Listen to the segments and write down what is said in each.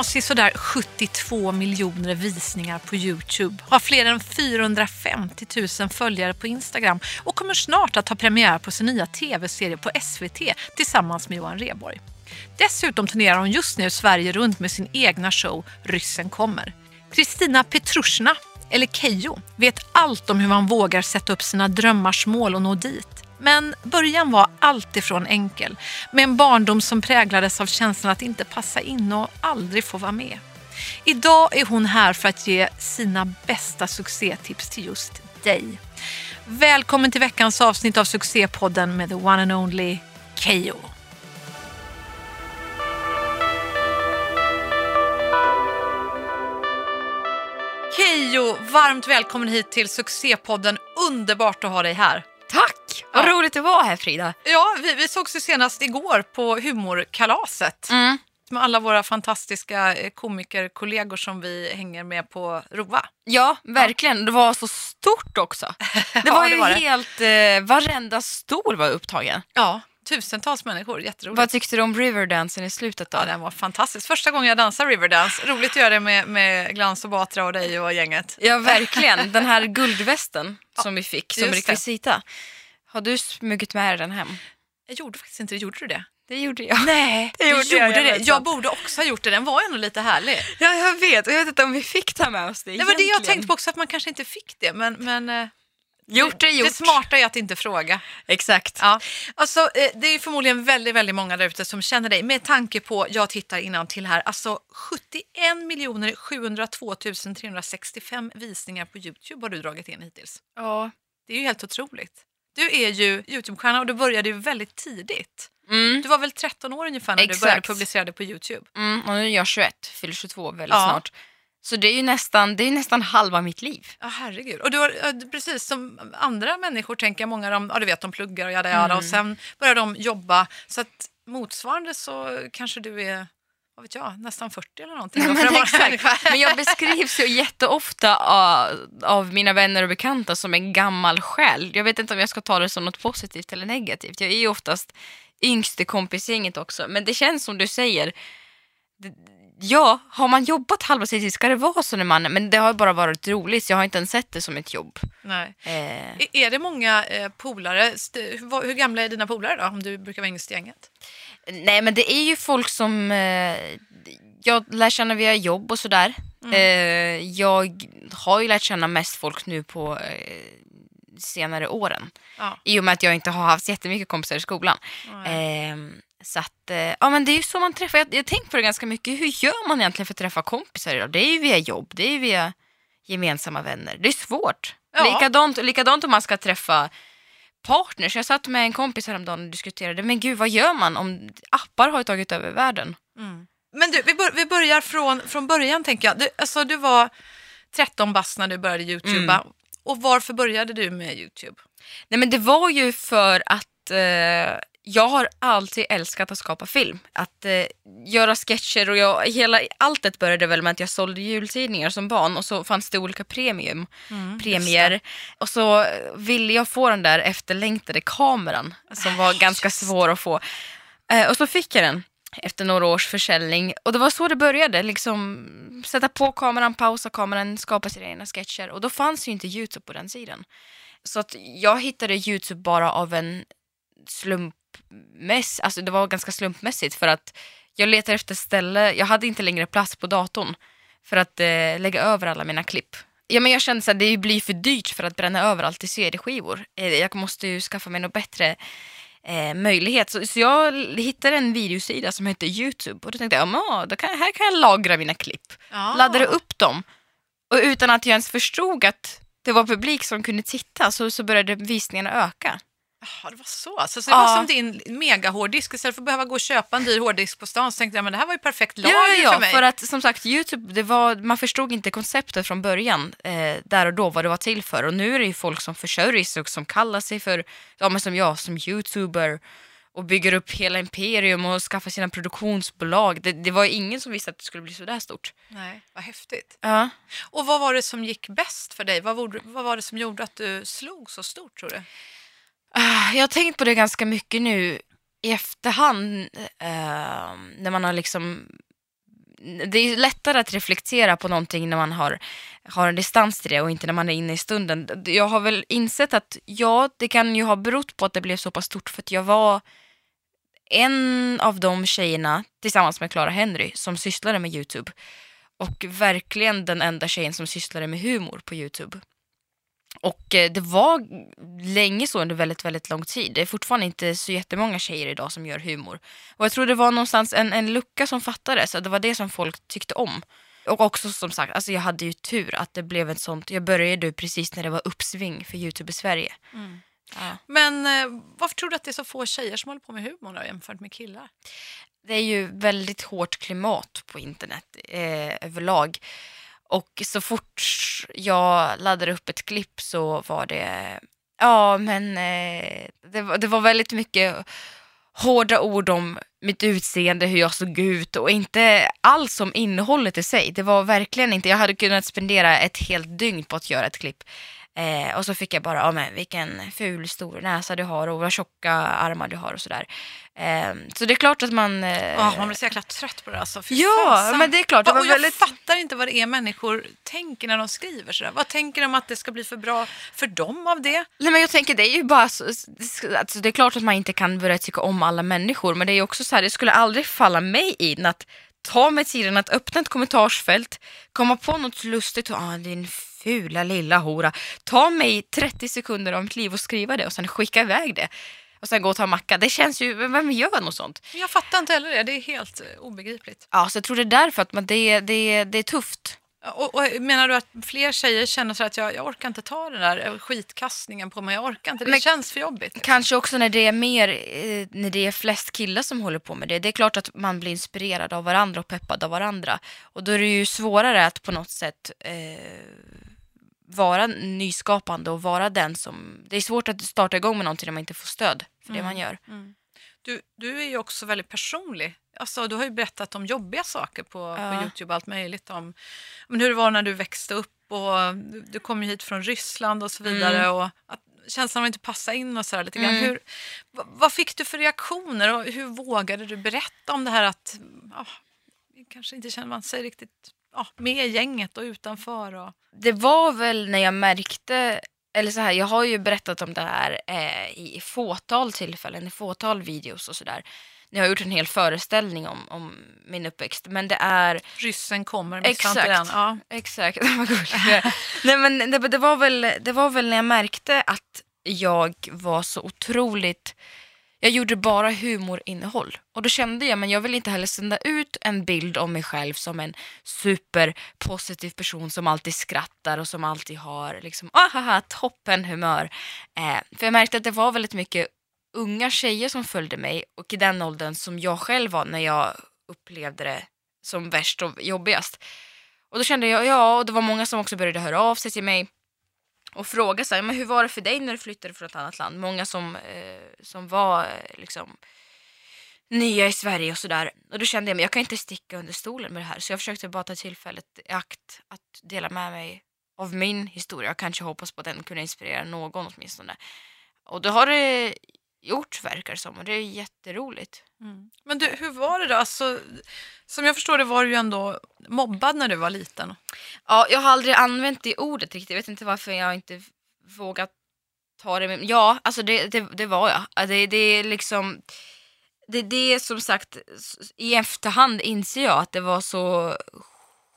har sådär 72 miljoner visningar på Youtube, har fler än 450 000 följare på Instagram och kommer snart att ha premiär på sin nya tv-serie på SVT tillsammans med Johan Rheborg. Dessutom turnerar hon just nu Sverige runt med sin egna show Ryssen kommer. Kristina Petrushina, eller Keyyo, vet allt om hur man vågar sätta upp sina drömmars mål och nå dit. Men början var alltifrån enkel, med en barndom som präglades av känslan att inte passa in och aldrig få vara med. Idag är hon här för att ge sina bästa succétips till just dig. Välkommen till veckans avsnitt av succépodden med the one and only Keyyo. Keyyo, varmt välkommen hit till succépodden. Underbart att ha dig här. Tack! Vad Ja. roligt att vara här Frida. Ja, vi, vi sågs ju senast igår på humorkalaset Mm. med alla våra fantastiska eh, komikerkollegor som vi hänger med på Rova. Ja, verkligen. Det var så stort också. Det Ja, var det ju var det. helt, eh, varenda stol var upptagen. Ja, tusentals människor. Jätteroligt. Vad tyckte du om Riverdansen i slutet då? Ja, den var fantastisk. Första gången jag dansar Riverdance. Roligt att göra det med, med Glans och Batra och dig och gänget. Ja, verkligen. Den här guldvästen som vi fick som just det. Har du smugit med den hem? Jag gjorde faktiskt inte det. Gjorde du det? Det gjorde jag. Nej, det du gjorde jag, gjorde det. Jag borde också ha gjort det. Den var ändå lite härlig. Ja, jag vet. Och jag vet inte om vi fick ta med oss det Det var det jag tänkte på också, att man kanske inte fick det. Men, men eh, Gjort är gjort. det smarta är att inte fråga. Exakt. Ja, alltså, eh, det är förmodligen väldigt, väldigt många där ute som känner dig med tanke på, jag tittar innan till här, alltså 71 702 365 visningar på Youtube har du dragit in hittills. Ja. Det är ju helt otroligt. Du är ju Youtube-stjärna och du började ju väldigt tidigt. Mm. Du var väl 13 år ungefär när du Exakt. började publicera det på Youtube? Mm, och nu är jag 21, fyller 22 väldigt Ja. snart. Så det är ju nästan, det är nästan halva mitt liv. Ja, herregud. Och du har, precis som andra människor tänker många dem, ja du vet, de pluggar och jada jada Mm. och sen börjar de jobba. Så att motsvarande så kanske du är, vad vet jag, nästan 40 eller någonting. Att men exakt. Men jag beskrivs ju jätteofta av, av mina vänner och bekanta som en gammal själ. Jag vet inte om jag ska ta det som något positivt eller negativt. Jag är ju oftast yngst i kompisgänget också. Men det känns som du säger, det, ja, har man jobbat halva sitt liv ska det vara så när man, men det har bara varit roligt så jag har inte ens sett det som ett jobb. Nej. Eh, Är- det många eh, polare, hur gamla är dina polare då, om du brukar vara yngst i gänget? Nej men det är ju folk som eh, jag lär känna via jobb och sådär. Eh, jag har ju lärt känna mest folk nu på eh, senare åren. Ja. I och med att jag inte har haft jättemycket kompisar i skolan. Eh, så att, eh, ja men det är ju så man träffar. Jag, jag tänker på det ganska mycket. Hur gör man egentligen för att träffa kompisar idag? Det är ju via jobb, det är ju via gemensamma vänner. Det är svårt. Ja. Likadant, likadant om man ska träffa partners. Jag satt med en kompis häromdagen och diskuterade, men gud vad gör man om appar har tagit över världen? Men du, vi, bör, vi börjar från, från början tänker jag. Du, alltså, du var 13 bast när du började Youtuba. Mm. Och varför började du med Youtube? Nej men det var ju för att eh, jag har alltid älskat att skapa film. Att eh, göra sketcher och jag, hela, allt det började väl med att jag sålde jultidningar som barn och så fanns det olika premium, premier. Och så ville jag få den där efterlängtade kameran som var ganska svår att få. Eh, och så fick jag den efter några års försäljning. Och det var så det började, liksom sätta på kameran, pausa kameran, skapa sina egna sketcher. Och då fanns ju inte Youtube på den sidan. Så att jag hittade Youtube bara av en slumpmäss, alltså det var ganska slumpmässigt för att jag letade efter ställe, jag hade inte längre plats på datorn för att eh, lägga över alla mina klipp. Ja, men jag kände att det blir för dyrt för att bränna över allt i CD-skivor. Eh, jag måste ju skaffa mig något bättre eh, möjlighet. Så, så jag hittade en videosida som hette Youtube och då tänkte jag, ja, då kan, här kan jag lagra mina klipp. Ja. Laddade upp dem och utan att jag ens förstod att det var publik som kunde titta så, så började visningarna öka. Jaha, det var så. Så, så det var Ja. som din megahårddisk. Istället för att behöva gå och köpa en dyr hårddisk på stan så tänkte jag men det här var ju perfekt lager ja, ja, för ja, mig. för att som sagt Youtube, det var, man förstod inte konceptet från början eh, där och då vad det var till för. Och nu är det ju folk som försörjer sig och som kallar sig för, ja men som jag, som youtuber och bygger upp hela imperium och skaffar sina produktionsbolag. Det, det var ingen som visste att det skulle bli så där stort. Nej, vad häftigt. Ja. Och vad var det som gick bäst för dig? Vad var, vad var det som gjorde att du slog så stort tror du? Ah, jag har tänkt på det ganska mycket nu i efterhand eh, när man har liksom det är lättare att reflektera på någonting när man har, har en distans till det och inte när man är inne i stunden. Jag har väl insett att ja, det kan ju ha berott på att det blev så pass stort för att jag var en av de tjejerna tillsammans med Clara Henry som sysslade med Youtube. Och verkligen den enda tjejen som sysslade med humor på Youtube. Och eh, det var länge så under väldigt, väldigt lång tid. Det är fortfarande inte så jättemånga tjejer idag som gör humor. Och jag tror det var någonstans en, en lucka som fattades, och det var det som folk tyckte om. Och också som sagt, alltså jag hade ju tur att det blev ett sånt, jag började precis när det var uppsving för Youtube i Sverige. Mm. Ja. Men eh, varför tror du att det är så få tjejer som håller på med humor då, jämfört med killar? Det är ju väldigt hårt klimat på internet eh, överlag. Och så fort jag laddade upp ett klipp så var det, ja men eh, det, var, det var väldigt mycket hårda ord om mitt utseende, hur jag såg ut och inte alls om innehållet i sig. Det var verkligen inte, jag hade kunnat spendera ett helt dygn på att göra ett klipp. Eh, och så fick jag bara, ja men vilken ful stor näsa du har och vad tjocka armar du har och sådär. Eh, så det är klart att man... Eh, Ja, man blir så jäkla trött på det alltså. Fy Ja, fasen. men det är klart, det Och jag väldigt- fattar inte vad det är människor tänker när de skriver sådär. Vad tänker de att det ska bli för bra för dem av det? Nej men jag tänker det är ju bara så, alltså det är klart att man inte kan börja tycka om alla människor men det är ju också så här, det skulle aldrig falla mig in att ta mig tiden att öppna ett kommentarsfält, komma på något lustigt och ah, din fula lilla hora, ta mig 30 sekunder av mitt liv och skriva det och sen skicka iväg det och sen gå och ta en macka. Det känns ju, vem gör något sånt? Jag fattar inte heller det. Det är helt eh, obegripligt. Ja, så jag tror det är därför att man, det, det, det är tufft. Och, och menar du att fler tjejer känner så att jag, jag orkar inte ta den där eh, skitkastningen på mig, jag orkar inte, det Men- känns för jobbigt. Kanske också när det är mer, eh, när det är flest killar som håller på med det. Det är klart att man blir inspirerad av varandra och peppad av varandra. Och då är det ju svårare att på något sätt eh, vara nyskapande och vara den som... Det är svårt att starta igång med någonting när man inte får stöd för det man gör. Du, du är ju också väldigt personlig. Alltså, du har ju berättat om jobbiga saker på, Ja. på Youtube, allt möjligt. Om men hur det var när du växte upp och du, du kom ju hit från Ryssland och så vidare. Och att känslan av att inte passa in och sådär lite grann. Mm. Hur, vad, vad fick du för reaktioner och hur vågade du berätta om det här att ja, kanske inte känner man sig riktigt ja, med gänget och utanför? Och, Det var väl när jag märkte, eller så här, jag har ju berättat om det här eh, i fåtal tillfällen, i fåtal videos och sådär. Jag har gjort en hel föreställning om, om min uppväxt, men det är ryssen kommer, Exakt. den. Ja. Exakt. Nej, men det, det, var väl, det var väl när jag märkte att jag var så otroligt... Jag gjorde bara humorinnehåll. Och då kände jag, men jag vill inte heller sända ut en bild om mig själv som en superpositiv person som alltid skrattar och som alltid har liksom, ah, ahaha, toppen humör. Eh, för jag märkte att det var väldigt mycket unga tjejer som följde mig och i den åldern som jag själv var när jag upplevde det som värst och jobbigast. Och då kände jag, ja, och det var många som också började höra av sig till mig och fråga så här, men hur var det för dig när du flyttade från ett annat land? Många som, eh, som var eh, liksom nya i Sverige och sådär. Och då kände jag, att jag kan inte sticka under stolen med det här. Så jag försökte bara ta tillfället i akt att dela med mig av min historia och kanske hoppas på att den kunde inspirera någon åtminstone. Och då har det gjort verkar det som och det är jätteroligt. Men du, hur var det då? Alltså, som jag förstår det var du ju ändå mobbad när du var liten. Ja, jag har aldrig använt det ordet riktigt. Jag vet inte varför jag inte vågat ta det. med- Ja, alltså det, det, det var jag. Ja, Det, det är liksom... Det, det är som sagt, i efterhand inser jag att det var så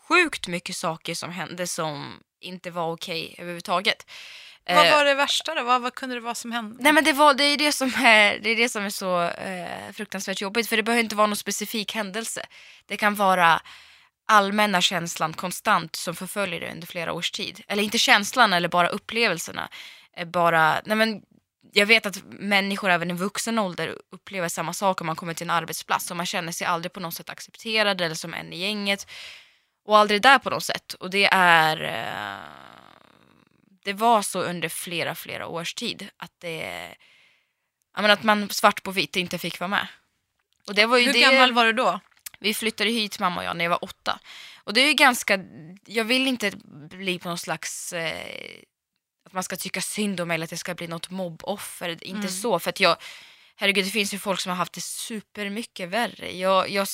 sjukt mycket saker som hände som inte var okej överhuvudtaget. Vad Eh, var det värsta då? Vad, vad kunde det vara som hände? Nej men det, var, det, är det, som är, det är det som är så eh, fruktansvärt jobbigt för det behöver inte vara någon specifik händelse. Det kan vara allmänna känslan konstant som förföljer dig under flera års tid. Eller inte känslan eller bara upplevelserna. Eh, bara, nej men, jag vet att människor även i vuxen ålder upplever samma sak om man kommer till en arbetsplats och man känner sig aldrig på något sätt accepterad eller som en i gänget. Och aldrig där på något sätt. Och det är... Eh, det var så under flera, flera års tid att det... Menar, att man svart på vitt inte fick vara med. Och det var ju Hur det... gammal var du då? Vi flyttade hit mamma och jag när jag var åtta. Och det är ju ganska, jag vill inte bli på någon slags, eh, att man ska tycka synd om mig eller att jag ska bli något mobboffer. Inte så, för att jag, herregud det finns ju folk som har haft det supermycket värre. Jag, jag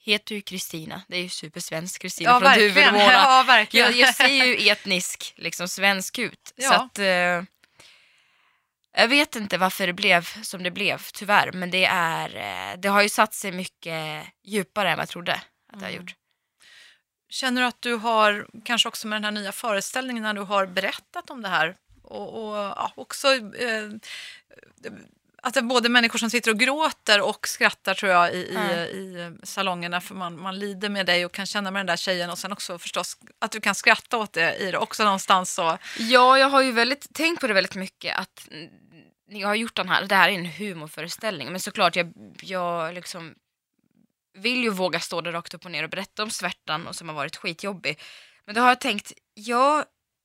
heter ju Kristina, det är ju supersvensk Kristina Ja, från verkligen. Duvemåla. Ja, verkligen. Jag, jag ser ju etnisk, liksom svensk ut. Ja. Så att, eh, jag vet inte varför det blev som det blev, tyvärr. Men det, är, eh, det har ju satt sig mycket djupare än vad jag trodde att det har Mm. gjort. Känner du att du har, kanske också med den här nya föreställningen, när du har berättat om det här och, och ja, också eh, att det är både människor som sitter och gråter och skrattar tror jag i, i, Mm. i salongerna för man, man lider med dig och kan känna med den där tjejen och sen också förstås att du kan skratta åt det i det också någonstans så. Ja, jag har ju väldigt, tänkt på det väldigt mycket att jag har gjort den här, det här är en humorföreställning men såklart jag, jag liksom vill ju våga stå där rakt upp och ner och berätta om svärtan och som har varit skitjobbig. Men då har jag tänkt, ja,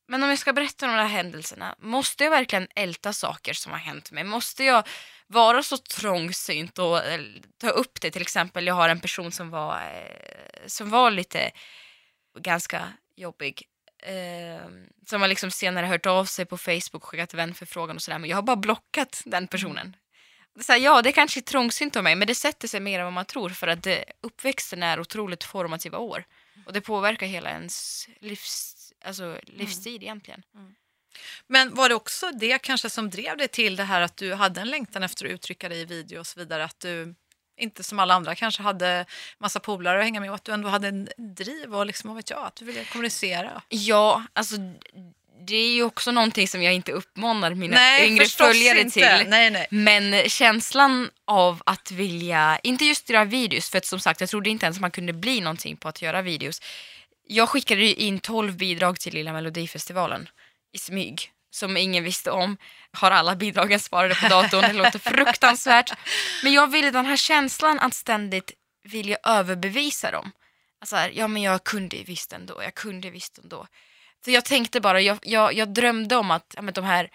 men om jag ska berätta om de här händelserna, måste jag verkligen älta saker som har hänt mig? Måste jag vara så trångsynt och eh, ta upp det? Till exempel, jag har en person som var, eh, som var lite ganska jobbig. Eh, som har liksom senare hört av sig på Facebook och skickat vänförfrågan och sådär. Men jag har bara blockat den personen. Så här, ja, det kanske är trångsynt av mig, men det sätter sig mer än vad man tror för att det, uppväxten är otroligt formativa år. Och det påverkar hela ens livs, alltså, livstid egentligen. Men var det också det kanske som drev dig till det här att du hade en längtan efter att uttrycka dig i video och så vidare? Att du inte som alla andra kanske hade massa polare att hänga med och att du ändå hade en driv och liksom, vad vet jag, att du ville kommunicera. Ja, alltså det är ju också någonting som jag inte uppmanar mina nej, yngre följare inte. till. Nej, nej. Men känslan av att vilja, inte just göra videos, för att som sagt jag trodde inte ens man kunde bli någonting på att göra videos. Jag skickade ju in 12 bidrag till Lilla Melodifestivalen i smyg, som ingen visste om. Har alla bidragen sparade på datorn, det låter fruktansvärt. Men jag ville den här känslan att ständigt vilja överbevisa dem. Alltså här, ja men jag kunde ju visst ändå, jag kunde visst ändå. Så jag tänkte bara, jag, jag, jag drömde om att ja, men de här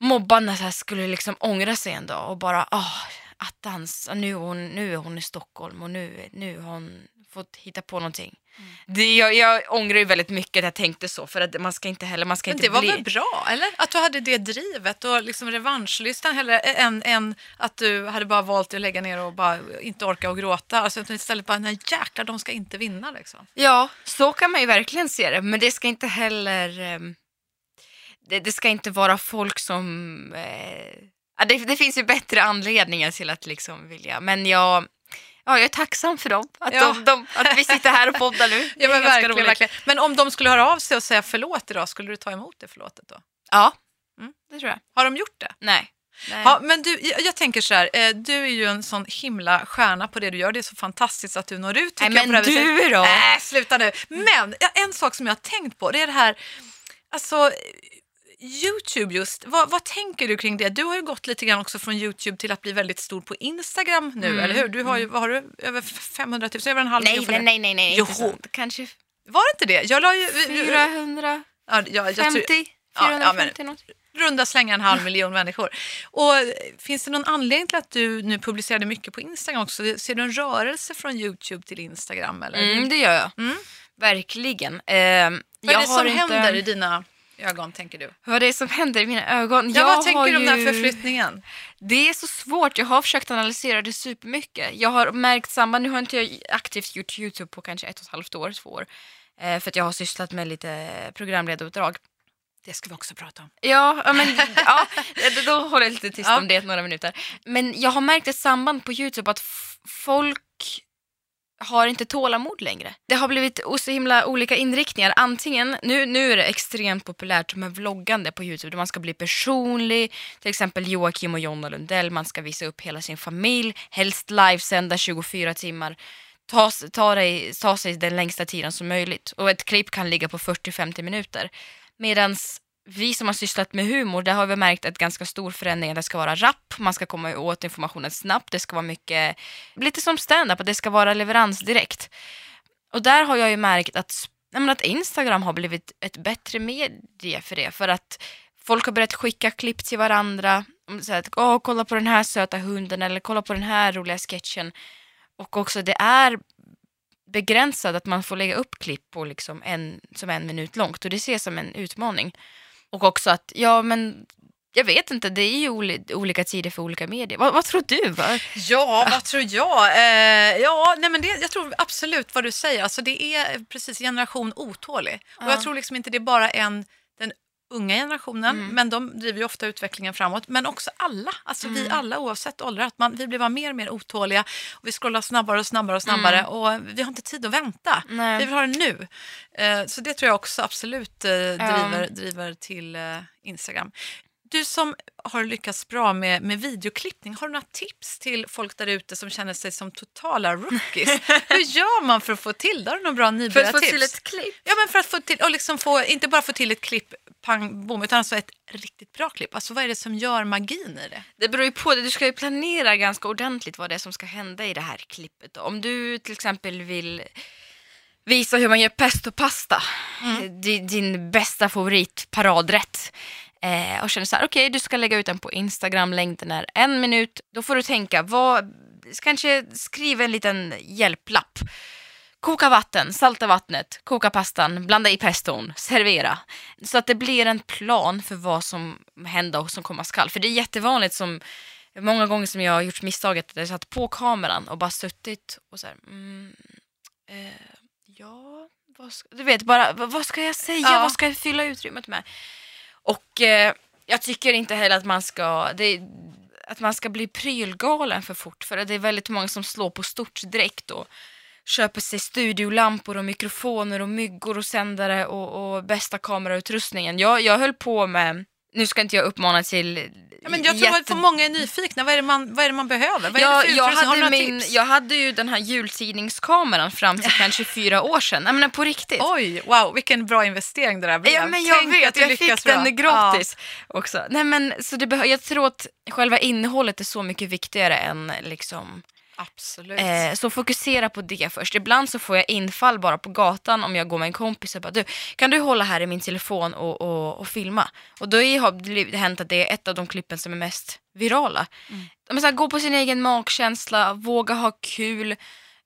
mobbarna så här skulle liksom ångra sig en dag och bara, ah, att dansa, nu är, hon, nu är hon i Stockholm och nu, nu har hon fått hitta på någonting. Det, jag, jag ångrar ju väldigt mycket att jag tänkte så för att man ska inte heller, man ska Men inte det var bli... väl bra, eller? Att du hade det drivet och liksom revanschlystan hellre än, än att du hade bara valt att lägga ner och bara inte orka och gråta. Alltså att istället bara, nej jäklar, de ska inte vinna liksom. Ja, så kan man ju verkligen se det. Men det ska inte heller... ehm, det, det ska inte vara folk som... Eh, det, det finns ju bättre anledningar till att liksom vilja... Men jag, ja, jag är tacksam för dem. Att, Ja. de, de, att vi sitter här och poddar nu. Ja, men verkligen, verkligen. Men om de skulle höra av sig och säga förlåt idag, skulle du ta emot det förlåtet då? Ja, Mm. det tror jag. Har de gjort det? Nej. Nej. Ja, men du, jag, jag tänker så här, eh, du är ju en sån himla stjärna på det du gör. Det är så fantastiskt att du når ut. Nej, jag, men viset. du då? Nej, sluta nu. Men en sak som jag har tänkt på, det är det här, alltså Youtube just, vad, vad tänker du kring det? Du har ju gått lite grann också från Youtube till att bli väldigt stor på Instagram nu, Mm, eller hur? Du har ju, vad har du, över 500 000, över en halv nej, miljon nej, nej, nej, nej. Jo. Kanske Var det inte det? Jag la ju... vi- vi- 450, Ja, ja, jag tror, 450 ja, något. runda slänga en halv miljon människor. Och eh, finns det någon anledning till att du nu publicerade mycket på Instagram också? Ser du en rörelse från Youtube till Instagram? Eller? Mm, det gör jag. Mm. Verkligen. Ehm, Vad är jag det som inte- händer i dina ögon, tänker du? Vad det är som händer i mina ögon? Ja, jag vad tänker du om den här ju- förflyttningen? Det är så svårt. Jag har försökt analysera det supermycket. Jag har märkt samband. Nu har inte jag aktivt gjort Youtube på kanske ett och ett halvt år, två år. Eh, för att jag har sysslat med lite programledaruppdrag. Det ska vi också prata om. Ja, men, ja, då- håller jag lite tyst Ja. om det några minuter. Men jag har märkt ett samband på Youtube att folk har inte tålamod längre. Det har blivit så himla olika inriktningar. Antingen, nu, nu är det extremt populärt med vloggande på Youtube där man ska bli personlig, till exempel Joakim och Jonna Lundell, man ska visa upp hela sin familj, helst livesända 24 timmar, ta, ta, dig, ta sig den längsta tiden som möjligt. Och ett klipp kan ligga på 40-50 minuter. Medans vi som har sysslat med humor, där har vi märkt att ganska stor förändring. Det ska vara rapp, man ska komma åt informationen snabbt, det ska vara mycket, lite som stand-up, det ska vara leverans direkt. Och där har jag ju märkt att, nej att Instagram har blivit ett bättre medie för det. För att folk har börjat skicka klipp till varandra. Så att, Åh, kolla på den här söta hunden eller kolla på den här roliga sketchen. Och också det är begränsat att man får lägga upp klipp på liksom en, som en minut långt och det ses som en utmaning. Och också att, ja men jag vet inte, det är ju oli- olika tider för olika medier. Vad, vad tror du? Va? Ja, vad tror jag? Eh, ja, nej, men det, jag tror absolut vad du säger. Alltså, det är precis generation otålig. Och Ja. jag tror liksom inte det är bara en, den unga generationen, Mm. men de driver ju ofta utvecklingen framåt. Men också alla, alltså vi Mm. alla oavsett ålder, att man, vi blir bara mer och mer otåliga. Och vi scrollar snabbare och snabbare och snabbare och vi har inte tid att vänta. Nej. Vi vill ha det nu. Eh, så det tror jag också absolut eh, driver, driver till eh, Instagram. Du som har lyckats bra med, med videoklippning, har du några tips till folk där ute som känner sig som totala rookies? Hur gör man för att få till det? Har du några bra För nybörjartips? att få till ett klipp? Ja, men för att få till, och liksom få, inte bara få till ett klipp, pang, bom, utan alltså ett riktigt bra klipp. Alltså vad är det som gör magin i det? Det beror ju på, du ska ju planera ganska ordentligt vad det är som ska hända i det här klippet. Om du till exempel vill visa hur man gör pestopasta, din, din bästa favorit, paradrätt. Eh, och känner så här, okej du ska lägga ut den på Instagram, längden är en minut. Då får du tänka, vad, kanske skriva en liten hjälplapp. Koka vatten, salta vattnet, koka pastan, blanda i peston, servera. Så att det blir en plan för vad som händer och som komma skall. För det är jättevanligt som många gånger som jag har gjort misstaget att jag satt på kameran och bara suttit och så här, mm, eh, ja, vad ska, du vet bara, vad, ska jag säga, Ja. vad ska jag fylla utrymmet med? Och eh, jag tycker inte heller att man ska, det, att man ska bli prylgalen för fort. För det är väldigt många som slår på stort direkt och köper sig studiolampor och mikrofoner och myggor och sändare och, och bästa kamerautrustningen. Jag, jag höll på med, nu ska inte jag uppmana till Ja, men jag tror att för många är nyfikna. Vad är det man, vad är man behöver? Vad Ja, jag, hade min, tips? jag hade ju den här jultidningskameran fram till kanske fyra år sedan. Jag menar på riktigt. Oj, wow, vilken bra investering det där blev. Ja, men jag Tänk vet, att jag fick den bra. gratis också. Nej, men, så det jag tror att själva innehållet är så mycket viktigare än liksom... Absolut. Eh, så fokusera på det först. Ibland så får jag infall bara på gatan om jag går med en kompis och bara du, kan du hålla här i min telefon och, och, och filma? Och då har det hänt att det är ett av de klippen som är mest virala. Mm. Men så här, gå på sin egen magkänsla, våga ha kul,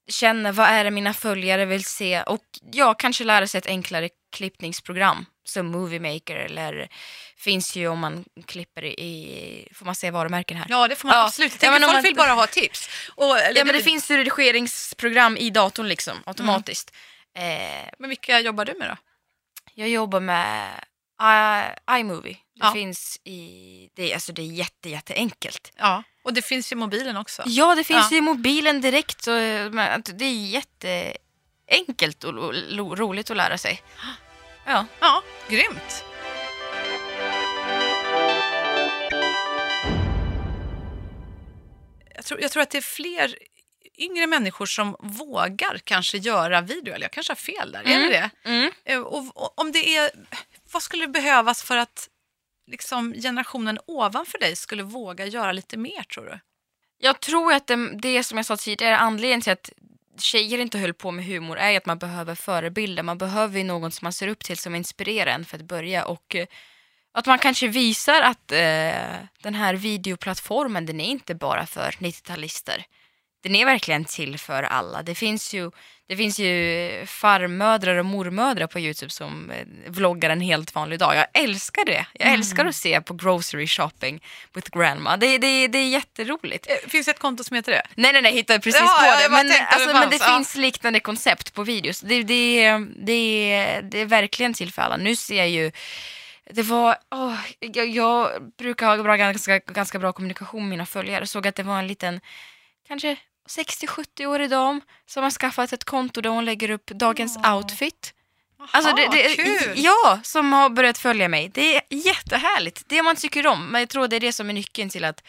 känna vad är det mina följare vill se och ja, kanske lära sig ett enklare klippningsprogram som Movie Maker eller finns ju om man klipper i, får man säga varumärken här? ja, det får man Ja. absolut. Jag Ja, tänker men om folk man- vill bara ha tips. Och, eller, Ja men det finns ju redigeringsprogram i datorn liksom automatiskt. Eh, Men vilka jobbar du med då? jag jobbar med uh, iMovie. Det Ja. finns i, det, alltså det är jätte, jätteenkelt. Ja, och det finns ju mobilen också. Ja det finns Ja. i mobilen direkt så eh, det är jätteenkelt och roligt att lära sig. Ja. Ja, grymt. Jag tror, jag tror att det är fler yngre människor som vågar kanske göra video. Eller jag kanske har fel där. Är Mm. det det? Mm. Eh, Och, och om det är, vad skulle behövas för att liksom, generationen ovanför dig skulle våga göra lite mer tror du? Jag tror att det, det som jag sa tidigare, anledningen till att tjejer inte höll på med humor är ju att man behöver förebilder. Man behöver ju någon som man ser upp till som inspirerar en för att börja. Och eh, att man kanske visar att eh, den här videoplattformen, den är inte bara för 90-talister. Den är verkligen till för alla. Det finns ju, det finns ju farmödrar och mormödrar på Youtube som eh, vloggar en helt vanlig dag. Jag älskar det. Jag älskar att se på grocery shopping with grandma. Det, det, det är jätteroligt. Eh, Finns det ett konto som heter det? Nej, nej, nej, jag hittade precis Ja, på det. Men, alltså, det men det finns liknande koncept på videos. Det, det, det, det är verkligen till för alla. Nu ser jag ju det var, åh, jag, jag brukar ha bra, ganska, ganska bra kommunikation med mina följare. Jag såg att det var en liten, kanske 60-70-årig dam som har skaffat ett konto där hon lägger upp dagens Åh. outfit. Aha, Alltså det, det, kul! Ja, som har börjat följa mig. Det är jättehärligt. Det man tycker om. Men jag tror det är det som är nyckeln till att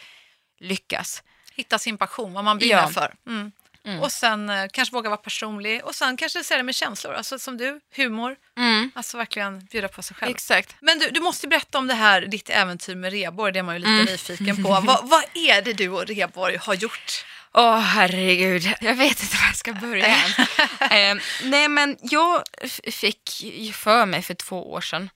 lyckas. Hitta sin passion, vad man brinner Ja. för. Mm. Mm. Och sen eh, kanske våga vara personlig och sen kanske säga det med känslor, alltså som du, humor, Mm, alltså verkligen bjuda på sig själv. exakt. Men du, du måste berätta om det här, ditt äventyr med Reborg, det är man ju lite Mm. nyfiken på. vad, vad är det du och Reborg har gjort? Åh herregud, jag vet inte var jag ska börja eh, nej men jag fick för mig för två år sedan,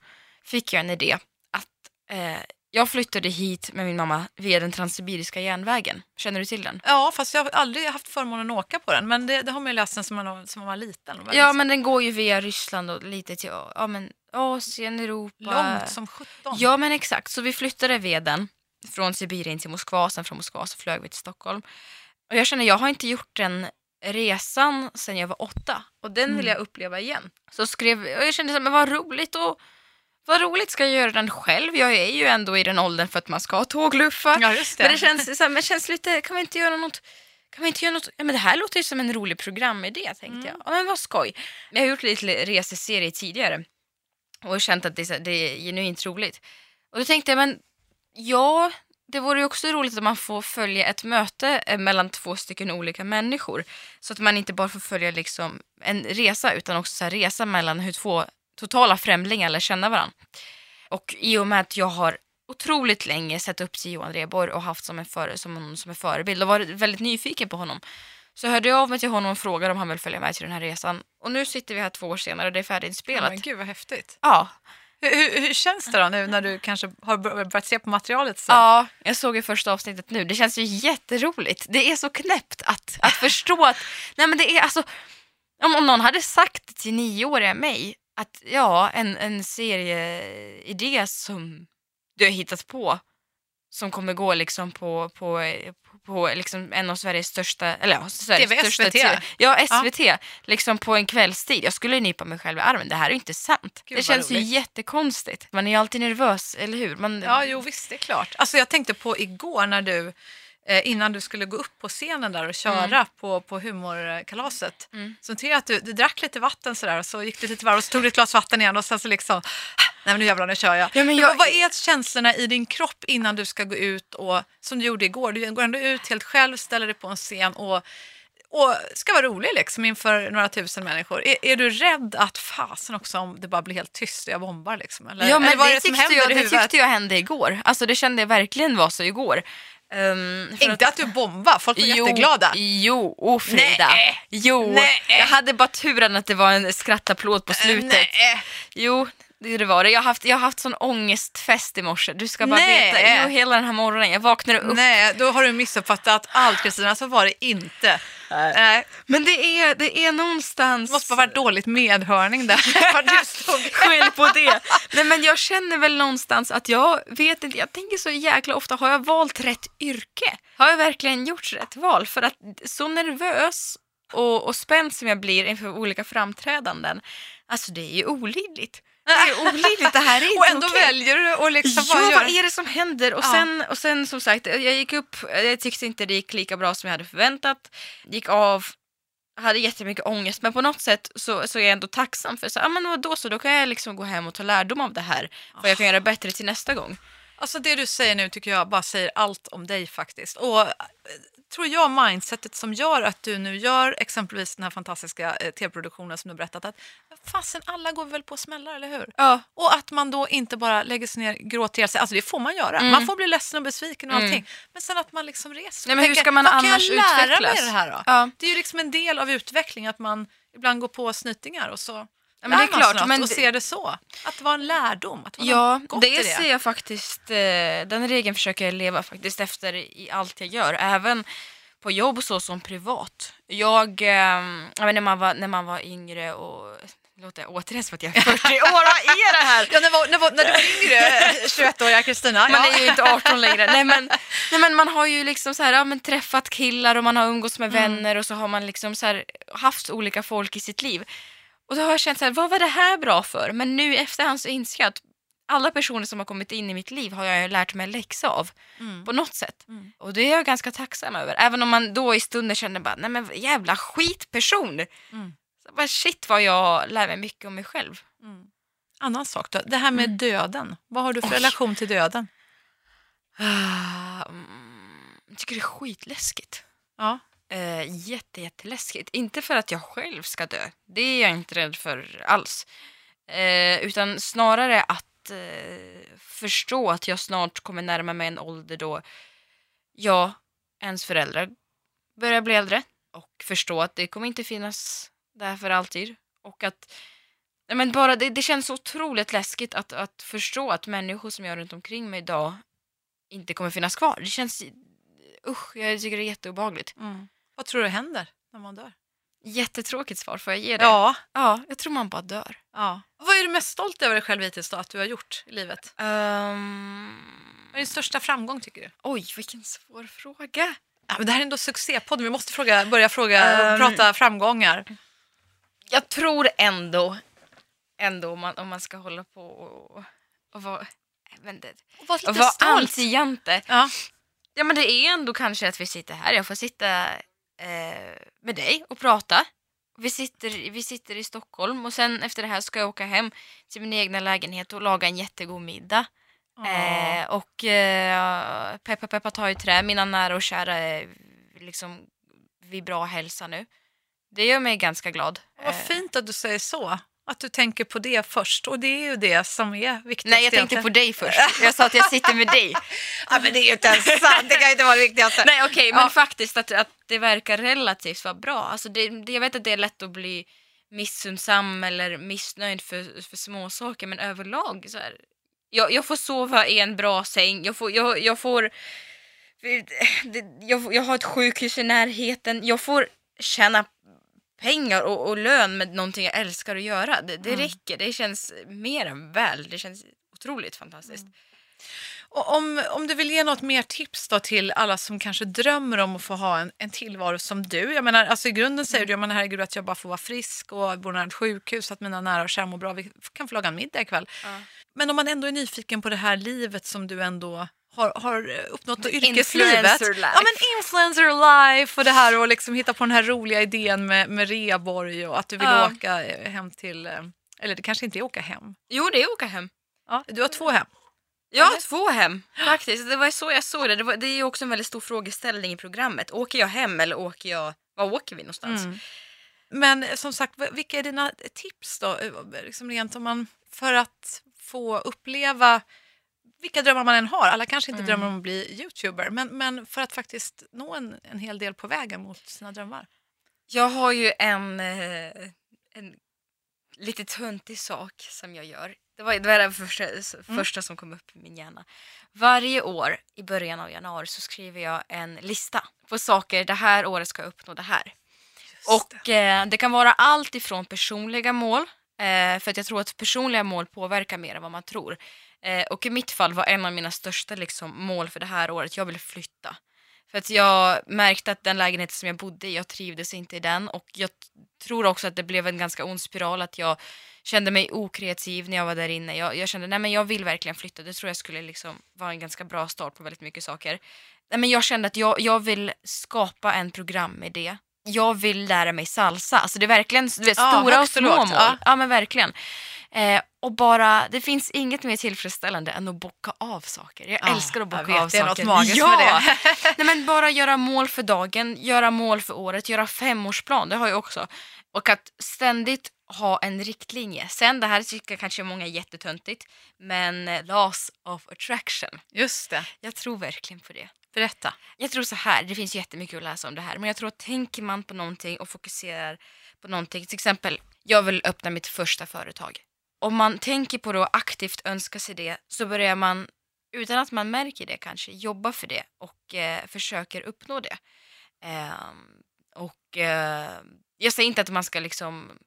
fick jag en idé att eh, jag flyttade hit med min mamma via den transsibiriska järnvägen. Känner du till den? Ja, fast jag har aldrig haft förmånen att åka på den, men det, det har man ju läst sen som man, som man var liten. Ja men den går ju via Ryssland och lite till ja, men Asien, Europa. Långt som sjutton. Ja men exakt, så vi flyttade veden från Sibirien till Moskva, sen från Moskva så flög vi till Stockholm. Och jag känner, jag har inte gjort den resan sen jag var åtta och den vill Mm. jag uppleva igen. Så skrev, och jag kände men vad roligt och vad roligt ska jag göra den själv? Jag är ju ändå i den åldern för att man ska tågluffa. Ja, det. Men det känns, så här, men det känns lite, kan vi inte göra något kan vi inte göra något? Ja, men det här låter ju som en rolig programidé tänkte Mm. jag. Ja, men vad skoj. Jag har gjort lite reseserier tidigare och känt att det är, det är genuint roligt. Och då tänkte jag, men ja, det vore ju också roligt att man får följa ett möte eh, mellan två stycken olika människor. Så att man inte bara får följa liksom en resa utan också så resa mellan hur två totala främlingar lär känna varandra. Och i och med att jag har otroligt länge sett upp till Johan Rheborg och haft som en, före, som, en, som en förebild och varit väldigt nyfiken på honom. Så hörde jag av mig till honom och frågade om han vill följa med till den här resan. Och nu sitter vi här två år senare och det är Ja, färdiginspelat. men gud vad häftigt. Ja, Hur, hur, känns det då nu när du kanske har bör- börjat se på materialet sen? Ja, jag såg ju första avsnittet nu. Det känns ju jätteroligt. Det är så knäppt att, att förstå att... Nej men det är alltså... Om, om någon hade sagt till nioåriga mig att ja, en, en serieidé som du har hittat på som kommer gå liksom på, på, på liksom en av Sveriges största, eller ja, Sveriges TV, största SVT. TV. Ja, SVT. Liksom på en kvällstid. Jag skulle nypa mig själv i armen. Det här är ju inte sant. Gud, det känns ju roligt. jättekonstigt. Man är ju alltid nervös, eller hur? Man, Ja, jo visst, det är klart. Alltså jag tänkte på igår när du, eh, innan du skulle gå upp på scenen där och köra på, på humorkalaset, Mm. så noterade jag att du, du drack lite vatten sådär och så gick du lite varv och så tog du ett glas vatten igen och sen så liksom, nej men nu jävlar nu kör jag. Ja, men jag- Vad är känslorna i din kropp innan du ska gå ut och, som du gjorde igår, du går ändå ut helt själv, ställer dig på en scen och och ska vara rolig liksom inför några tusen människor. Är, är du rädd att fasen också om det bara blir helt tyst och jag bombar liksom? Eller, Ja, men eller det, som tyckte jag, det tyckte jag hände igår. Alltså det kände jag verkligen var så igår. Um, Inte att du bombar, folk var jo, jätteglada. Jo, oh Frida. Nej. Jo, Nej. jag hade bara turen att det var en skrattapplåd på slutet. Nej. Jo, det var det. Jag har haft, jag har haft sån ångestfest i morse. Du ska bara Nej. veta. Jo, hela den här morgonen. Jag vaknade upp. Nej, då har du missuppfattat allt Kristina, så var det inte. Nej. Men det är, det är någonstans... Det måste bara varit dåligt medhörning där. Du stod. Skyll på det. Nej men jag känner väl någonstans att jag vet inte, jag tänker så jäkla ofta, har jag valt rätt yrke? Har jag verkligen gjort rätt val? För att så nervös och, och spänd som jag blir inför olika framträdanden, alltså det är ju olidligt. Det är olidligt, det här är inte Och ändå okej. väljer du att liksom Ja, vad är det som händer? Och, Ja. sen, och sen som sagt, jag gick upp, jag tyckte inte det gick lika bra som jag hade förväntat. Gick av, hade jättemycket ångest men på något sätt så, så är jag ändå tacksam för så, ja, men då så, då kan jag liksom gå hem och ta lärdom av det här. För jag kan göra bättre till nästa gång. Alltså det du säger nu tycker jag bara säger allt om dig faktiskt. Och eh, tror jag mindsetet som gör att du nu gör exempelvis den här fantastiska eh, tv-produktionen som du berättat att fasen alla går väl på smällar, eller hur? Ja. Och att man då inte bara lägger sig ner, gråter ihjäl sig, alltså det får man göra. Mm. Man får bli ledsen och besviken och Mm. allting. Men sen att man liksom reser Nej, men hur ska man vad annars kan jag lära utvecklas? mig det här då? Ja. Det är ju liksom en del av utveckling att man ibland går på snytingar och så Ja, men det är man klart, men och ser det så. Att det var en lärdom, att det var Ja, gott det, det. ser jag faktiskt. Eh, den regeln försöker jag leva faktiskt efter i allt jag gör. Även på jobb så som privat. Jag, eh, jag när, man var, när man var yngre och låter återigen som att jag är 40 år, vad är det här? Ja, när, var, när, var, när du var yngre, 21-åriga Kristina. Man ja. är ju inte 18 längre. Nej men, nej, men man har ju liksom så här, ja, men träffat killar och man har umgåtts med Mm. vänner och så har man liksom så här, haft olika folk i sitt liv. Och då har jag känt så här, vad var det här bra för? Men nu i efterhand så inser jag att alla personer som har kommit in i mitt liv har jag lärt mig en läxa av Mm. på något sätt. Mm. Och det är jag ganska tacksam över. Även om man då i stunden känner bara, nej men jävla skitperson. Mm. Så bara, shit vad jag lär mig mycket om mig själv. Mm. Annan sak då, det här med Mm. döden. Vad har du för Oj. relation till döden? Ah, mm, jag tycker det är skitläskigt. Ja. Eh, jätte, jätteläskigt. Inte för att jag själv ska dö. Det är jag inte rädd för alls. Eh, utan snarare att eh, förstå att jag snart kommer närma mig en ålder då jag, ens föräldrar, börjar bli äldre. Och förstå att det kommer inte finnas där för alltid. Och att nej, men bara det, det känns så otroligt läskigt att, att förstå att människor som jag har runt omkring mig idag inte kommer finnas kvar. Det känns... Usch, jag tycker det är jätteobehagligt. Mm. Vad tror du händer när man dör? Jättetråkigt svar, får jag ge det? Ja. ja, jag tror man bara dör. ja. Vad är du mest stolt över dig själv hittills då, att du har gjort i livet? Ehm, Vad är din största framgång tycker du? oj, vilken svår fråga. Ja, men det här är ändå succépodden, vi måste fråga, börja fråga, Ehm. prata framgångar. Jag tror ändå, ändå om man, om man ska hålla på och, och vara, inte, Och var lite och vara anti-jante. Ja. Ja men det är ändå kanske att vi sitter här. Jag får sitta eh, med dig och prata. Vi sitter, vi sitter i Stockholm och sen efter det här ska jag åka hem till min egna lägenhet och laga en jättegod middag. Eh, och eh, peppa peppa ta i trä, mina nära och kära är liksom vid bra hälsa nu. Det gör mig ganska glad. Vad Eh, fint att du säger så. Att du tänker på det först. Och det är ju det som är viktigt. Nej jag tänkte på dig först. Jag sa att jag sitter med dig. Ja, men det är ju inte ens sant. Det kan inte vara det viktigaste. Nej okej, men Ja. faktiskt att, att det verkar relativt vara bra. Alltså det, det, jag vet att det är lätt att bli missundsam eller missnöjd för, för små saker men överlag så här, jag, jag får sova i en bra säng, jag får, jag, jag får jag, jag har ett sjukhus i närheten, jag får tjäna pengar och, och lön med någonting jag älskar att göra. Det, det Mm. räcker, det känns mer än väl, det känns otroligt fantastiskt. Och om, om du vill ge något mer tips då till alla som kanske drömmer om att få ha en, en tillvaro som du. Jag menar, alltså i grunden säger du, jag menar, herregud att jag bara får vara frisk och bo nära ett sjukhus, att mina nära och kära mår bra, vi kan få laga en middag ikväll. Ja. Men om man ändå är nyfiken på det här livet som du ändå har, har uppnått, yrkeslivet. influencer life. Ja men influencer life och det här och liksom hitta på den här roliga idén med, med reaborg och att du vill Ja. åka eh, hem till, eh, eller det kanske inte är åka hem. Jo, det är åka hem. Ja, du har två hem. Ja, Eller? två hem faktiskt. Det var så jag såg det. Det, var, det är också en väldigt stor frågeställning i programmet. Åker jag hem eller åker jag... Var åker vi någonstans? Mm. Men eh, som sagt, vilka är dina tips då? Liksom rent om man, för att få uppleva vilka drömmar man än har. Alla kanske inte Mm. drömmer om att bli youtuber, men, men för att faktiskt nå en, en hel del på vägen mot sina drömmar. Jag har ju en, eh, en lite töntig sak som jag gör. Det var det, var det första, första som kom upp i min hjärna. Varje år i början av januari så skriver jag en lista på saker det här året ska jag uppnå det här. Och eh, det kan vara allt ifrån personliga mål, eh, för att jag tror att personliga mål påverkar mer än vad man tror. Eh, och i mitt fall var en av mina största liksom, mål för det här året, jag ville flytta. För att jag märkte att den lägenheten som jag bodde i, jag trivdes inte i den och jag tror också att det blev en ganska ond spiral att jag kände mig okreativ när jag var där inne. Jag, jag kände nej men jag vill verkligen flytta, det tror jag skulle liksom vara en ganska bra start på väldigt mycket saker. Nej, men jag kände att jag, jag vill skapa en programidé. Jag vill lära mig salsa. Alltså det är verkligen du vet, Ja, stora och små mål. ja. Ja. men verkligen. Eh, och bara, det finns inget mer tillfredsställande än att bocka av saker. Jag Ja, älskar att bocka vet, av det är saker. något magiskt ja! med det. Nej, men bara göra mål för dagen, göra mål för året, göra femårsplan, det har jag också. Och att ständigt ha en riktlinje. Sen det här tycker kanske många är jättetöntigt, men eh, laws of attraction. Just det, Jag tror verkligen på det. berätta. Jag tror så här, det finns jättemycket att läsa om det här, men jag tror att tänker man på någonting och fokuserar på någonting, till exempel, jag vill öppna mitt första företag. Om man tänker på det och aktivt önskar sig det så börjar man, utan att man märker det kanske, jobba för det och eh, försöker uppnå det. Ehm, och eh, jag säger inte att man ska liksom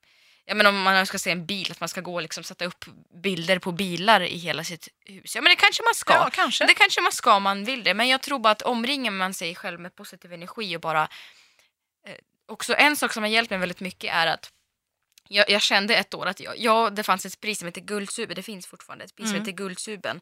Ja, men om man ska se en bil, att man ska gå och liksom sätta upp bilder på bilar i hela sitt hus. Ja men det kanske man ska. Ja, kanske. Det kanske man ska om man vill det, men jag tror bara att omringar man sig själv med positiv energi och bara... Eh, också en sak som har hjälpt mig väldigt mycket är att jag, jag kände ett år att jag, ja, det fanns ett pris som heter Guldsuben, det finns fortfarande ett pris som Mm. heter Guldsuben.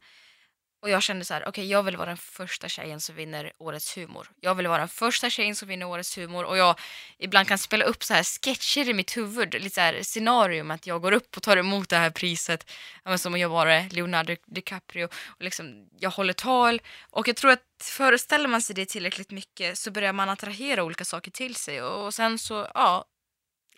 Och jag kände så här, okej jag vill vara den första tjejen som vinner årets humor. Jag vill vara den första tjejen som vinner årets humor. Och jag ibland kan spela upp så här sketcher i mitt huvud, lite så här scenarium att jag går upp och tar emot det här priset, ja, som om jag var Leonardo DiCaprio. Och liksom jag håller tal. Och jag tror att föreställer man sig det tillräckligt mycket så börjar man attrahera olika saker till sig. Och sen så, ja,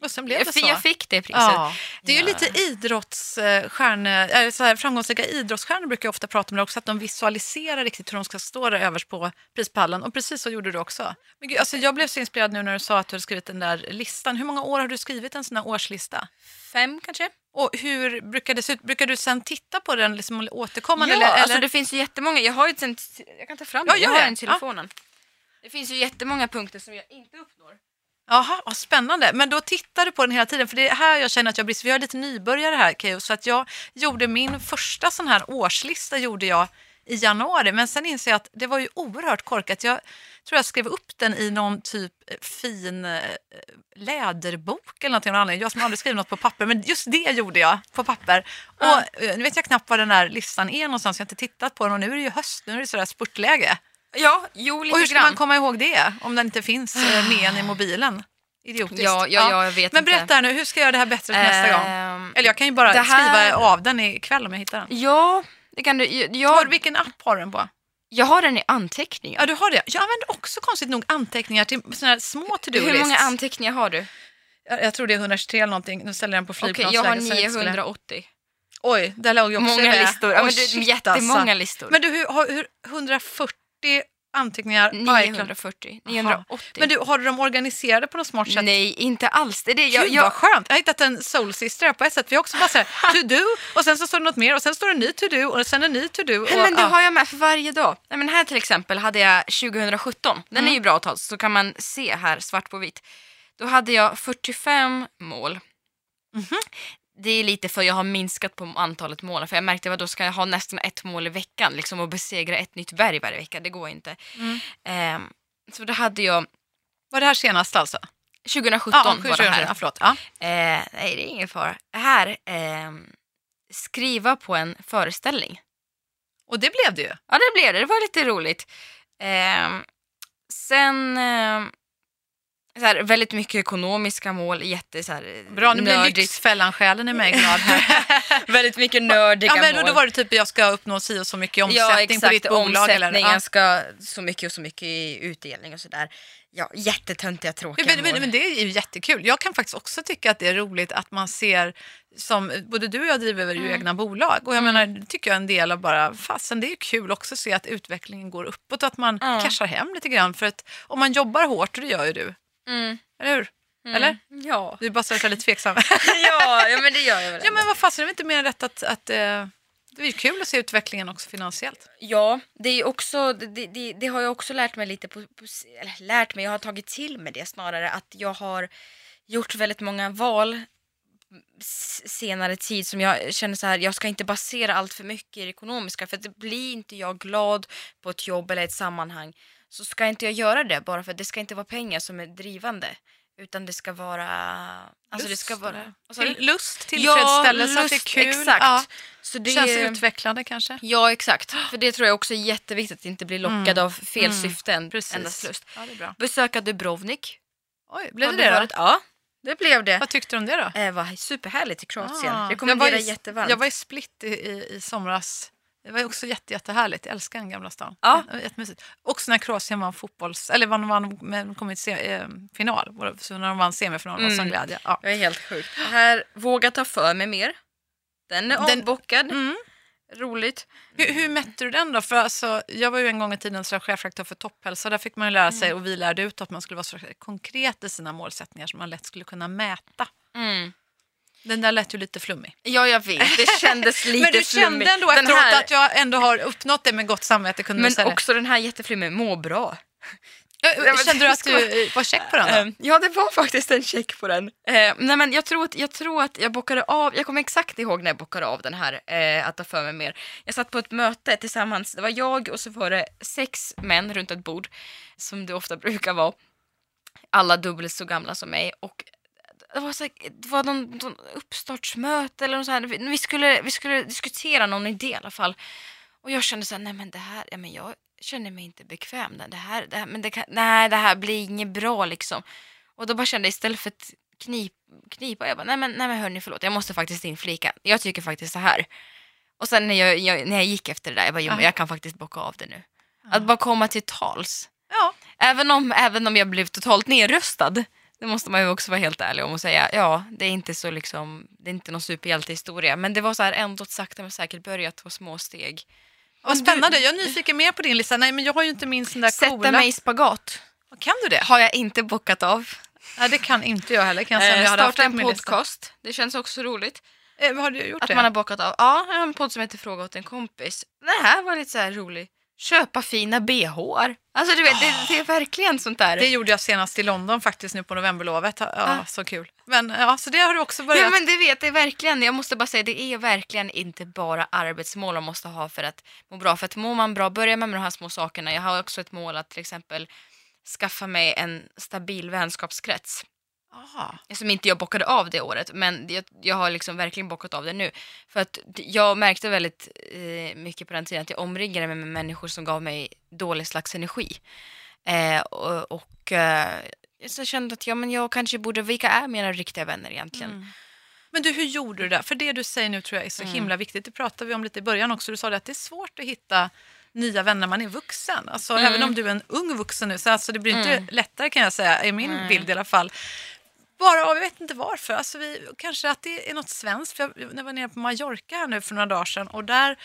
Och sen blev jag, det så. jag fick det priset. Ja, det är ju Ja. lite idrottsstjärnor, eller så här, framgångsrika idrottsstjärnor brukar ju ofta prata om det också, att de visualiserar riktigt hur de ska stå där överst på prispallen. Och precis så gjorde du också. Men gud, alltså, jag blev så inspirerad nu när du sa att du hade skrivit den där listan. Hur många år har du skrivit en sån här årslista? Fem kanske? Och hur brukar det se ut? Brukar du sen titta på den liksom återkommande? Ja, eller, eller? alltså det finns ju jättemånga. Jag har ju sånt, jag kan ta fram Ja, den. jag har den i telefonen. Det finns ju jättemånga punkter som jag inte uppnår. Jaha, vad spännande. Men då tittar du på den hela tiden, för det är här jag känner att jag brister. Vi har lite nybörjare här, Keyyo, så att jag gjorde min första sån här årslista gjorde jag i januari, men sen inser jag att det var ju oerhört korkat. Jag tror jag skrev upp den i någon typ eh, fin eh, läderbok eller någonting. anledning. Jag som aldrig skrivit något på papper, men just det gjorde jag på papper. Och eh, nu vet jag knappt var den här listan är någonstans, jag har inte tittat på den och nu är det ju höst, nu är det sådär spurtläge. Ja, jo lite Och hur ska grann. man komma ihåg det om den inte finns eh, med en i mobilen? Idiotiskt. Ja, ja, ja, jag vet Men inte. berätta här nu, hur ska jag göra det här bättre till nästa gång? Ehm, Eller jag kan ju bara här- skriva av den ikväll om jag hittar den. Ja, det kan du. Jag, Har, jag, vilken app har du den på? jag har den i anteckningar. Ja, du har det. Jag använder också konstigt nog anteckningar till såna små to-do Hur många anteckningar har du? jag, jag tror det är 123 eller någonting. Nu ställer jag den på Okej, flygplansläge. jag har så inte skulle- 980. Oj, där låg ju också Många listor. Ja, men shit, jättemånga alltså. listor. Men du, hur, har, hur, 140 anteckningar på iCloud. 940. 980. Men du, har du dem organiserade på något smart sätt? Nej, inte alls. Det är det. Jag, Gud jag, vad skönt. Jag har hittat en soul sister här på ett sätt. Vi har också bara så här, to do och sen så står det något mer och sen står det en ny to do och sen en ny to do. Och, men det ja. har jag med för varje dag. Nej, men här till exempel hade jag 2017. Den Mm. är ju bra att ta, så kan man se här svart på vitt. Då hade jag 45 mål. Mhm. Det är lite för jag har minskat på antalet mål. För jag märkte att då ska jag ha nästan ett mål i veckan. Liksom och besegra ett nytt berg varje vecka. Det går inte. Mm. Ehm, så då hade jag Var det här senast alltså? 2017 Ja, var det 2020, här. ja, förlåt. Ja. Eh, nej, det är ingen fara. Här, ehm, skriva på en föreställning. Och det blev det ju. Ja, det blev det. Det var lite roligt. Ehm, sen ehm, så här, väldigt mycket ekonomiska mål, jätte så här, Bra, nu blir. Lyxfällan-själen i mig glad här. väldigt mycket nördiga ja, men då, mål. då var det typ jag ska uppnå si och så mycket omsättning ja, på ditt bolag. Eller, ja. ska så mycket och så mycket i utdelning och sådär. Ja, jättetöntiga, tråkiga Men, men, mål. men det är ju jättekul. Jag kan faktiskt också tycka att det är roligt att man ser, som både du och jag driver ju Mm. egna bolag. Och jag menar, det tycker jag är en del av bara, fasen det är kul också att se att utvecklingen går uppåt och att man Ja. cashar hem lite grann. För att om man jobbar hårt, och det gör ju du, Mm. eller hur? Mm. Eller? Ja. Du är bara så är lite tveksam. ja, ja, men det gör jag väl ja men vad fasen, är det inte mer rätt att, att eh, det är kul att se utvecklingen också finansiellt. Ja, det, är också, det, det, det har jag också lärt mig lite på, på, eller lärt mig, jag har tagit till mig det snarare att jag har gjort väldigt många val senare tid som jag känner så här, jag ska inte basera allt för mycket i det ekonomiska för att det blir inte jag glad på ett jobb eller ett sammanhang så ska inte jag göra det bara för att det ska inte vara pengar som är drivande utan det ska vara, alltså det ska Lust, vara, du? Till, lust, tillfredsställelse, att det är lust, kul. exakt. Ja, Så det känns utvecklande kanske. Ja, exakt. För det tror jag också är jätteviktigt att inte bli lockad av fel Mm. syften. Precis. Endast lust. Ja, det är bra. Besöka Dubrovnik. Oj, blev Har det det då? varit? Ja, det blev det. Vad tyckte du om det då? Det var superhärligt i Kroatien. Ah, Rekommenderar jag var i, jättevarmt. Jag var i Split i, i, i somras. Det var också jätte, jättehärligt. Jag älskar den gamla stan. Ja. Var Jättemysigt. Också när Kroatien vann fotbolls... Eller vann, vann, men kom i eh, final. Så när de vann semifinal var det sån Mm. glädje. Ja. Det var helt sjukt. Det här, våga ta för mig mer. Den är Den- avbockad. Mm. Roligt. Hur, hur mätte du den då? För alltså, jag var ju en gång i tiden chefredaktör för Topphälsa. Där fick man lära sig och vi lärde ut att man skulle vara så konkret i sina målsättningar som man lätt skulle kunna mäta. Mm. Den där lät ju lite flummig. Ja, jag vet. Det kändes lite Men du kände flummigt. ändå Den efteråt här, att jag ändå har uppnått det med gott samvete. Kunde Men säga det? också den här jätteflummig, må bra. Kände du att du var check på den? Då? Eh, Ja, det var faktiskt en check på den. Eh, nej, men jag, tror att, jag tror att jag bockade av, jag kommer exakt ihåg när jag bockade av den här, eh, att ta för mig mer. Jag satt på ett möte tillsammans, det var jag och så var det sex män runt ett bord, som det ofta brukar vara. Alla dubbelt så gamla som mig. Och det var, så här, det var någon, någon uppstartsmöte eller något så här. Vi- skulle, vi skulle diskutera någon idé i alla fall. Och jag kände så här, nej men det här, ja, men jag känner mig inte bekväm. Det här, det här, men det kan, nej det här blir inget bra liksom. Och då bara kände jag istället för att knip, knipa, jag bara, nej men, nej men hörni förlåt, jag måste faktiskt inflika. Jag tycker faktiskt så här. Och sen när jag, jag, när jag gick efter det där, jag bara, jo, men Ja. jag kan faktiskt bocka av det nu. Att bara komma till tals. Ja. Även om, även om jag blev totalt nerröstad. Det måste man ju också vara helt ärlig om och säga. Ja, det är inte så liksom, det är inte någon superhjältehistoria. Men det var så här ändå sakta men säkert börjat ta små steg. Vad spännande. Jag är nyfiken mer på din lista. Nej, men jag har ju inte min sån där Sätta coola... mig i spagat. Kan du det? Har jag inte bockat av. Nej, det kan inte jag heller. Kan jag säga, Eh, jag starta det en på lista. podcast. Det känns också roligt. Eh, har du gjort Att det? man har bockat av. Ja, jag har en podd som heter Fråga åt en kompis. Den här var lite så här rolig. Köpa fina bhar. Alltså du vet, det, det är verkligen sånt där. Det gjorde jag senast i London faktiskt nu på novemberlovet. Ja, ja. så kul. Men ja, så det har du också börjat. Ja men det vet jag verkligen. Jag måste bara säga det är verkligen inte bara arbetsmål man måste ha för att må bra. För att mår man bra, börjar man med de här små sakerna. Jag har också ett mål att till exempel skaffa mig en stabil vänskapskrets. Aha. Som inte jag bockade av det året, men jag, jag har liksom verkligen bockat av det nu. För att jag märkte väldigt eh, mycket på den tiden att jag omringade mig med människor som gav mig dålig slags energi. Eh, och och eh, så kände att ja, men jag kanske borde, vilka är mina riktiga vänner egentligen? Mm. Men du, hur gjorde du det? För det du säger nu tror jag är så Mm. himla viktigt. Det pratade vi om lite i början också. Du sa det att det är svårt att hitta nya vänner när man är vuxen. Alltså, Mm. Även om du är en ung vuxen nu, så alltså, det blir inte Mm. lättare kan jag säga, i min bild i alla fall. Bara av, jag vet inte varför, alltså vi, kanske att det är något svenskt. För jag, jag var nere på Mallorca här nu för några dagar sedan och där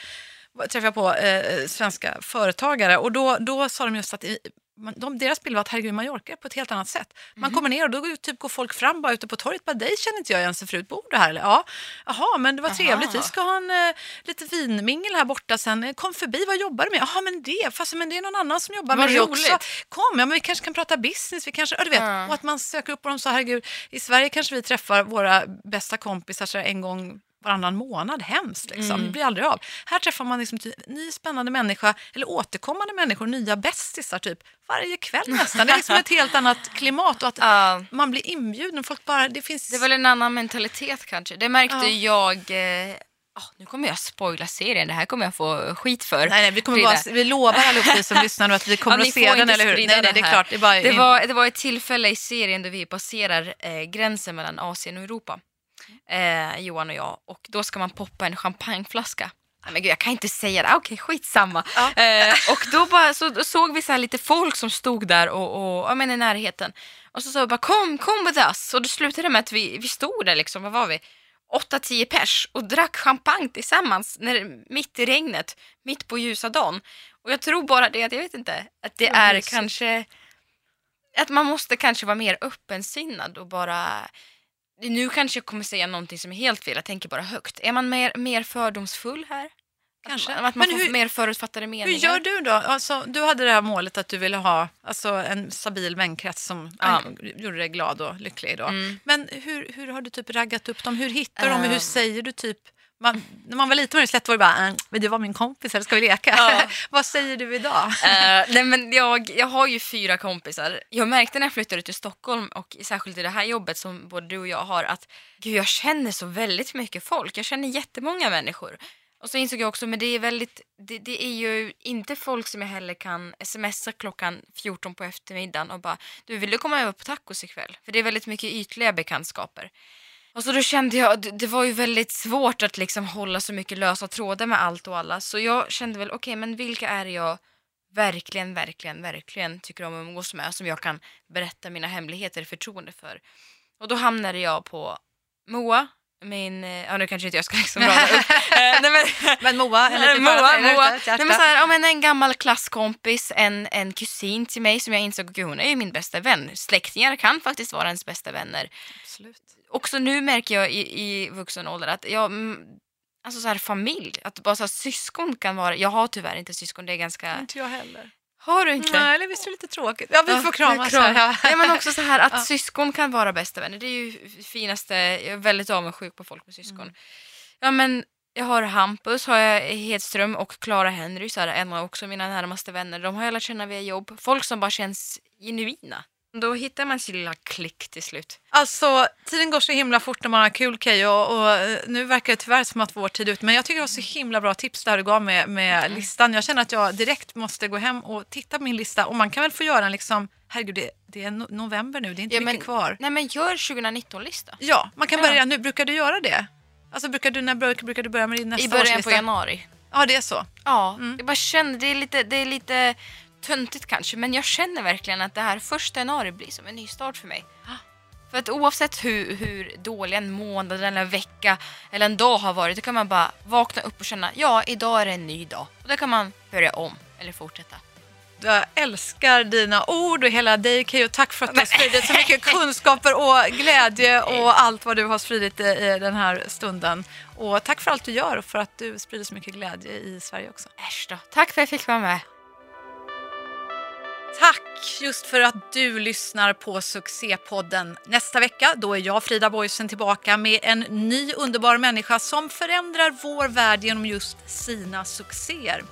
träffade jag på eh, svenska företagare och då, då sa de just att i, man, de, deras bild var att herregud, Mallorca är på ett helt annat sätt. Man kommer ner och då går, typ, går folk fram bara ute på torget. Bara, dig känner inte jag igen sen förut. Bor du här? Eller? Ja. Jaha, men det var Aha. trevligt. Vi ska ha en eh, lite vinmingel här borta sen. Kom förbi, vad jobbar du med? Jaha, men det. Fast men det är någon annan som jobbar Vad med det också. Kom, ja, men vi kanske kan prata business. Vi kanske, ja, du vet. Ja. Och att man söker upp och de sa, herregud, i Sverige kanske vi träffar våra bästa kompisar så en gång varannan månad. Hemskt liksom. Mm. Det blir aldrig av. Här träffar man liksom ny spännande människa eller återkommande människor, nya bästisar typ varje kväll nästan. Det är liksom ett helt annat klimat och att Ja. man blir inbjuden. Folk bara, det finns... Det är väl en annan mentalitet kanske. Det märkte Ja. jag... Eh, ah, nu kommer jag spoila serien, det här kommer jag få skit för. Nej, nej, vi, kommer bara, vi lovar allihop vi som lyssnar nu att vi kommer Ja, ni att se den, eller hur? Nej, nej, det är klart. Det är Det var, det var ett tillfälle i serien där vi passerar eh, gränsen mellan Asien och Europa. Eh, Johan och jag. Och då ska man poppa en champagneflaska. Nej, men gud, jag kan inte säga det. Ah, Okej, skitsamma. Ja. Eh, och då, bara, så, då såg vi så här lite folk som stod där och, och ja, men i närheten. Och så sa vi bara kom, kom with us. Och det slutade med att vi, vi stod där liksom, vad var vi? 8-10 pers och drack champagne tillsammans när, mitt i regnet, mitt på ljusa dagen. Och jag tror bara det att, jag vet inte, att det är kanske att man måste kanske vara mer öppensinnad och bara nu kanske jag kommer säga någonting som är helt fel, jag tänker bara högt. Är man mer, mer fördomsfull här? Kanske. Att, att man får hur- mer förutfattade Hur meningar? gör du då? Alltså, du hade det här målet att du ville ha alltså, en stabil vänkrets som Ja. gjorde dig glad och lycklig. Då. Mm. Men hur, hur har du typ raggat upp dem? Hur hittar du dem? Hur Ehm. säger du typ? Man, när man var liten var det lätt var det bara, äh, men du var min kompis, eller ska vi leka? Ja. Vad säger du idag? Eh, nej men jag, jag har ju fyra kompisar. Jag märkte när jag flyttade till Stockholm och särskilt i det här jobbet som både du och jag har att gud, jag känner så väldigt mycket folk. Jag känner jättemånga människor. Och så insåg jag också, men det är väldigt, det, det är ju inte folk som jag heller kan smsa klockan 14 på eftermiddagen och bara du vill du komma över på tacos ikväll? För det är väldigt mycket ytliga bekantskaper. Alltså då kände jag, det, det var ju väldigt svårt att liksom hålla så mycket lösa trådar med allt och alla. Så jag kände väl, okej men vilka är det jag verkligen, verkligen, verkligen tycker om att umgås med som jag kan berätta mina hemligheter i förtroende för. Och då hamnade jag på Moa, min, eh, ja nu kanske inte jag ska liksom rada upp. Eh, nej, men, Men Moa, en liten Moa, Moa. ute. Nej, men så här, men en gammal klasskompis, en, en kusin till mig som jag insåg, gud hon är ju min bästa vän. Släktingar kan faktiskt vara ens bästa vänner. Absolut. Också nu märker jag i, i vuxen ålder att jag, mm, alltså så här familj, att bara så här, syskon kan vara, jag har tyvärr inte syskon, det är ganska, Inte jag heller. Har du inte? Nej, eller visst är det lite tråkigt. Ja, vi Ja, får kramas kram. här. Ja, men också så här att Ja. syskon kan vara bästa vänner. Det är ju finaste, jag är väldigt avundsjuk på folk med syskon. Mm. Ja men jag har Hampus, har jag Hedström och Clara Henry, så här, en av också mina närmaste vänner. De har jag lärt känna via jobb. Folk som bara känns genuina. Då hittar man sin lilla klick till slut. Alltså, tiden går så himla fort när man har kul Keyyo och eh, nu verkar det tyvärr som att vår tid är ute. Men jag tycker det var så himla bra tips där du gav med, med Mm. listan. Jag känner att jag direkt måste gå hem och titta på min lista och man kan väl få göra en liksom, herregud det, det är no november nu, det är inte Ja, mycket men- kvar. Nej men gör 2019-lista. Ja, man kan Ja. börja nu. Brukar du göra det? Alltså brukar du, när brukar, brukar du börja med din nästa I början på årslista? januari. Ja, det är så. Ja, Mm. jag bara känner, det är lite, det är lite töntigt kanske, men jag känner verkligen att det här första januari blir som en ny start för mig. För att oavsett hur, hur dålig en månad eller en vecka eller en dag har varit, då kan man bara vakna upp och känna, ja, idag är det en ny dag. Och då kan man börja om eller fortsätta. Jag älskar dina ord och hela dig Keyyo. Tack för att du har spridit så mycket kunskaper och glädje och allt vad du har spridit i, i den här stunden. Och tack för allt du gör och för att du sprider så mycket glädje i Sverige också. Äsch då. Tack för att jag fick vara med. Tack just för att du lyssnar på Succépodden. Nästa vecka då är jag, Frida Boysen, tillbaka med en ny underbar människa som förändrar vår värld genom just sina succéer.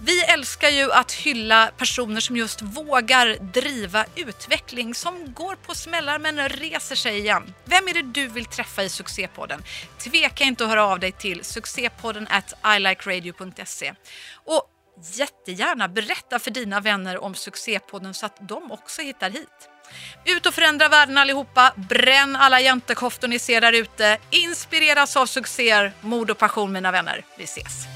Vi älskar ju att hylla personer som just vågar driva utveckling, som går på smällar men reser sig igen. Vem är det du vill träffa i Succépodden? Tveka inte att höra av dig till succépodden at ilikeradio.se. Och jättegärna berätta för dina vänner om Succépodden så att de också hittar hit. Ut och förändra världen allihopa, bränn alla jäntekoftor ni ser där ute, inspireras av succéer, mod och passion mina vänner. Vi ses!